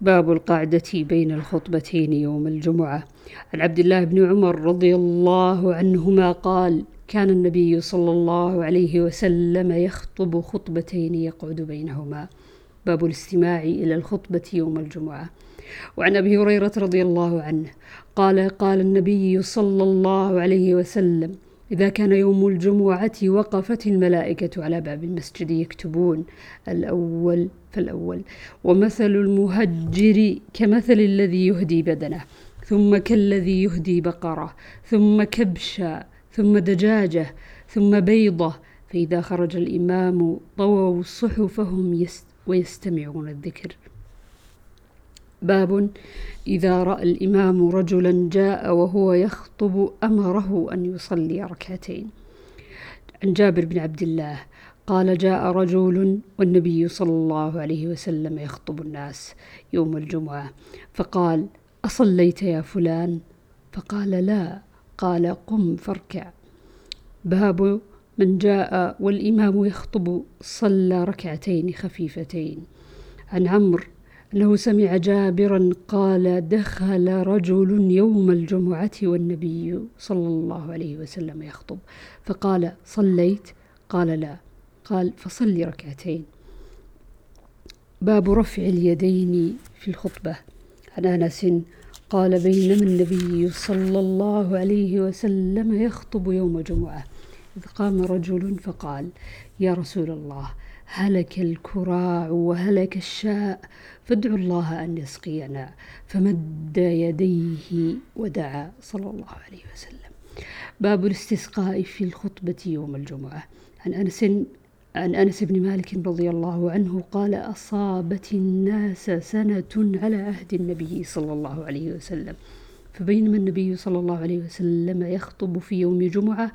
باب القعدة بين الخطبتين يوم الجمعة. عن عبد الله بن عمر رضي الله عنهما قال كان النبي صلى الله عليه وسلم يخطب خطبتين يقعد بينهما. باب الاستماع إلى الخطبة يوم الجمعة. وعن أبي هريرة رضي الله عنه قال قال النبي صلى الله عليه وسلم إذا كان يوم الجمعة وقفت الملائكة على باب المسجد يكتبون الأول فالأول. ومثل المهجر كمثل الذي يهدي بدنه ثم كالذي يهدي بقرة ثم كبشا ثم دجاجة ثم بيضة. فإذا خرج الإمام طووا صحفهم ويستمعون الذكر. باب إذا رأى الإمام رجلا جاء وهو يخطب أمره أن يصلي ركعتين. عن جابر بن عبد الله قال جاء رجل والنبي صلى الله عليه وسلم يخطب الناس يوم الجمعة فقال أصليت يا فلان؟ فقال لا. قال قم فاركع. باب من جاء والإمام يخطب صلى ركعتين خفيفتين. عن عمرو أنه سمع جابرا قال دخل رجل يوم الجمعة والنبي صلى الله عليه وسلم يخطب فقال صليت؟ قال لا. قال فصلي ركعتين. باب رفع اليدين في الخطبة. عن أنس قال بينما النبي صلى الله عليه وسلم يخطب يوم جمعة إذ قام رجل فقال يا رسول الله هلك الكراع وهلك الشاء فادعوا الله أن يسقينا. فمد يديه ودعا صلى الله عليه وسلم. باب الاستسقاء في الخطبة يوم الجمعة. عن أنس عن أنس بن مالك رضي الله عنه قال أصابت الناس سنة على عهد النبي صلى الله عليه وسلم. فبينما النبي صلى الله عليه وسلم يخطب في يوم جمعة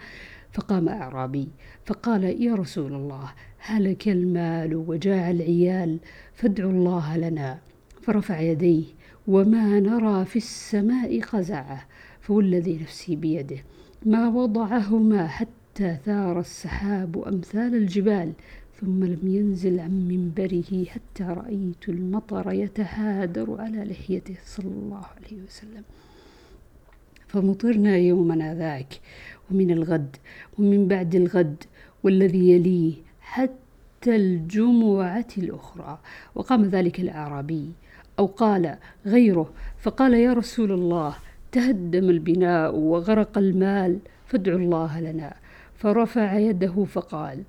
فقام أعرابي فقال يا رسول الله هلك المال وجاع العيال فادعوا الله لنا. فرفع يديه وما نرى في السماء خزعه فوالذي نفسي بيده ما وضعهما حتى ثار السحاب أمثال الجبال ثم لم ينزل عن منبره حتى رأيت المطر يتهادر على لحيته. صلى الله عليه وسلم. فمطرنا يومنا ذاك. ومن الغد ومن بعد الغد والذي يليه حتى الجمعة الأخرى. وقام ذلك الأعرابي أو قال غيره فقال يا رسول الله تهدم البناء وغرق المال فادعوا الله لنا. فرفع يده فقال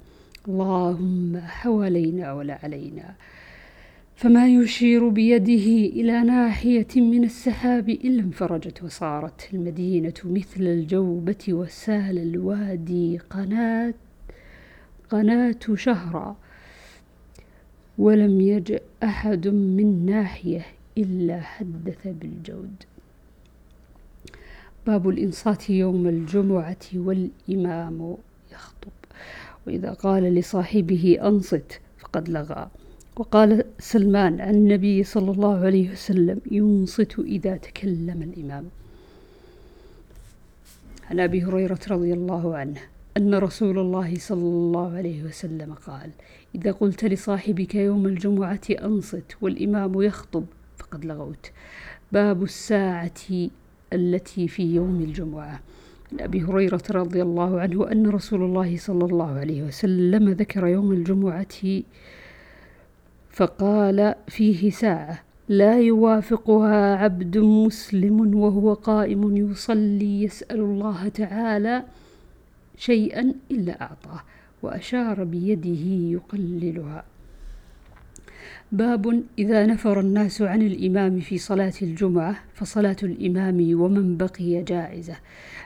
اللهم حوالينا ولا علينا. فما يشير بيده إلى ناحية من السحاب إلا انفرجت وصارت المدينة مثل الجوبة وسال الوادي قناة قناة شهرا ولم يجأ أحد من ناحية إلا حدث بالجود. باب الإنصات يوم الجمعة والإمام يخطب. وإذا قال لصاحبه أنصت فقد لغى. وقال سلمان عن النبي صلى الله عليه وسلم ينصت إذا تكلم الإمام. عن أبي هريرة رضي الله عنه أن رسول الله صلى الله عليه وسلم قال إذا قلت لصاحبك يوم الجمعة أنصت والإمام يخطب فقد لغوت. باب الساعة التي في يوم الجمعة. عن أبي هريرة رضي الله عنه أن رسول الله صلى الله عليه وسلم ذكر يوم الجمعة فقال فيه ساعة لا يوافقها عبد مسلم وهو قائم يصلي يسأل الله تعالى شيئا إلا أعطاه وأشار بيده يقللها. باب إذا نفر الناس عن الإمام في صلاة الجمعة فصلاة الإمام ومن بقي جائزة.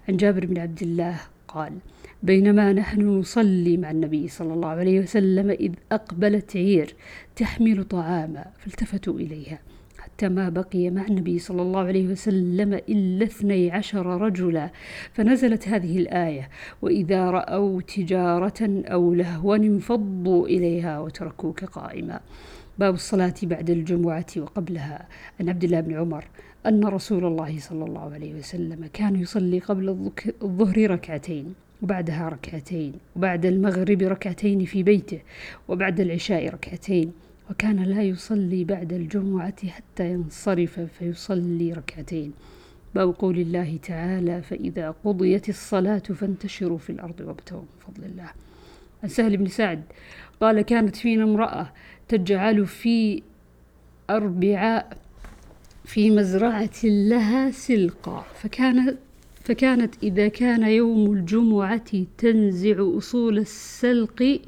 عن جابر بن عبد الله قال بينما نحن نصلي مع النبي صلى الله عليه وسلم إذ أقبلت عير تحمل طعاما فالتفتوا إليها. حتى ما بقي مع النبي صلى الله عليه وسلم إلا اثني عشر رجلا. فنزلت هذه الآية وإذا رأوا تجارة أو لهوا انفضوا إليها وتركوك قائما. باب الصلاة بعد الجمعة وقبلها. عن عبد الله بن عمر أن رسول الله صلى الله عليه وسلم كان يصلي قبل الظهر ركعتين. وبعدها ركعتين وبعد المغرب ركعتين في بيته وبعد العشاء ركعتين وكان لا يصلي بعد الجمعة حتى ينصرف فيصلي ركعتين. باب قول الله تعالى فإذا قضيت الصلاة فانتشروا في الأرض وابتغوا من فضل الله. عن سهل بن سعد قال كانت فينا امرأة تجعل في أربعاء في مزرعة لها سلقا فكانت فكانت إذا كان يوم الجمعة تنزع أصول السلق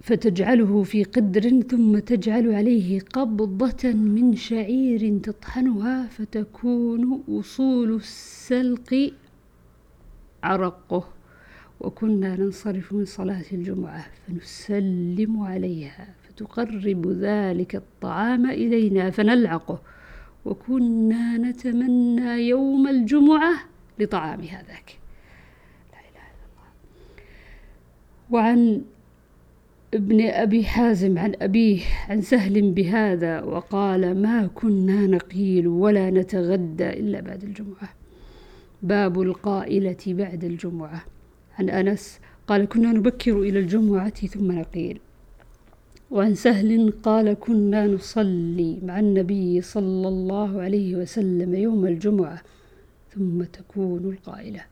فتجعله في قدر ثم تجعل عليه قبضة من شعير تطحنها فتكون أصول السلق عرقه. وكنا ننصرف من صلاة الجمعة فنسلم عليها فتقرب ذلك الطعام إلينا فنلعقه. وكنا نتمنى يوم الجمعة لطعام هذاك. لا إله إلا الله. وعن ابن أبي حازم عن أبيه عن سهل بهذا وقال ما كنا نقيل ولا نتغدى إلا بعد الجمعة. باب القائلة بعد الجمعة. عن أنس قال كنا نبكر إلى الجمعة ثم نقيل. وعن سهل قال كنا نصلي مع النبي صلى الله عليه وسلم يوم الجمعة ثم تكون القائلة.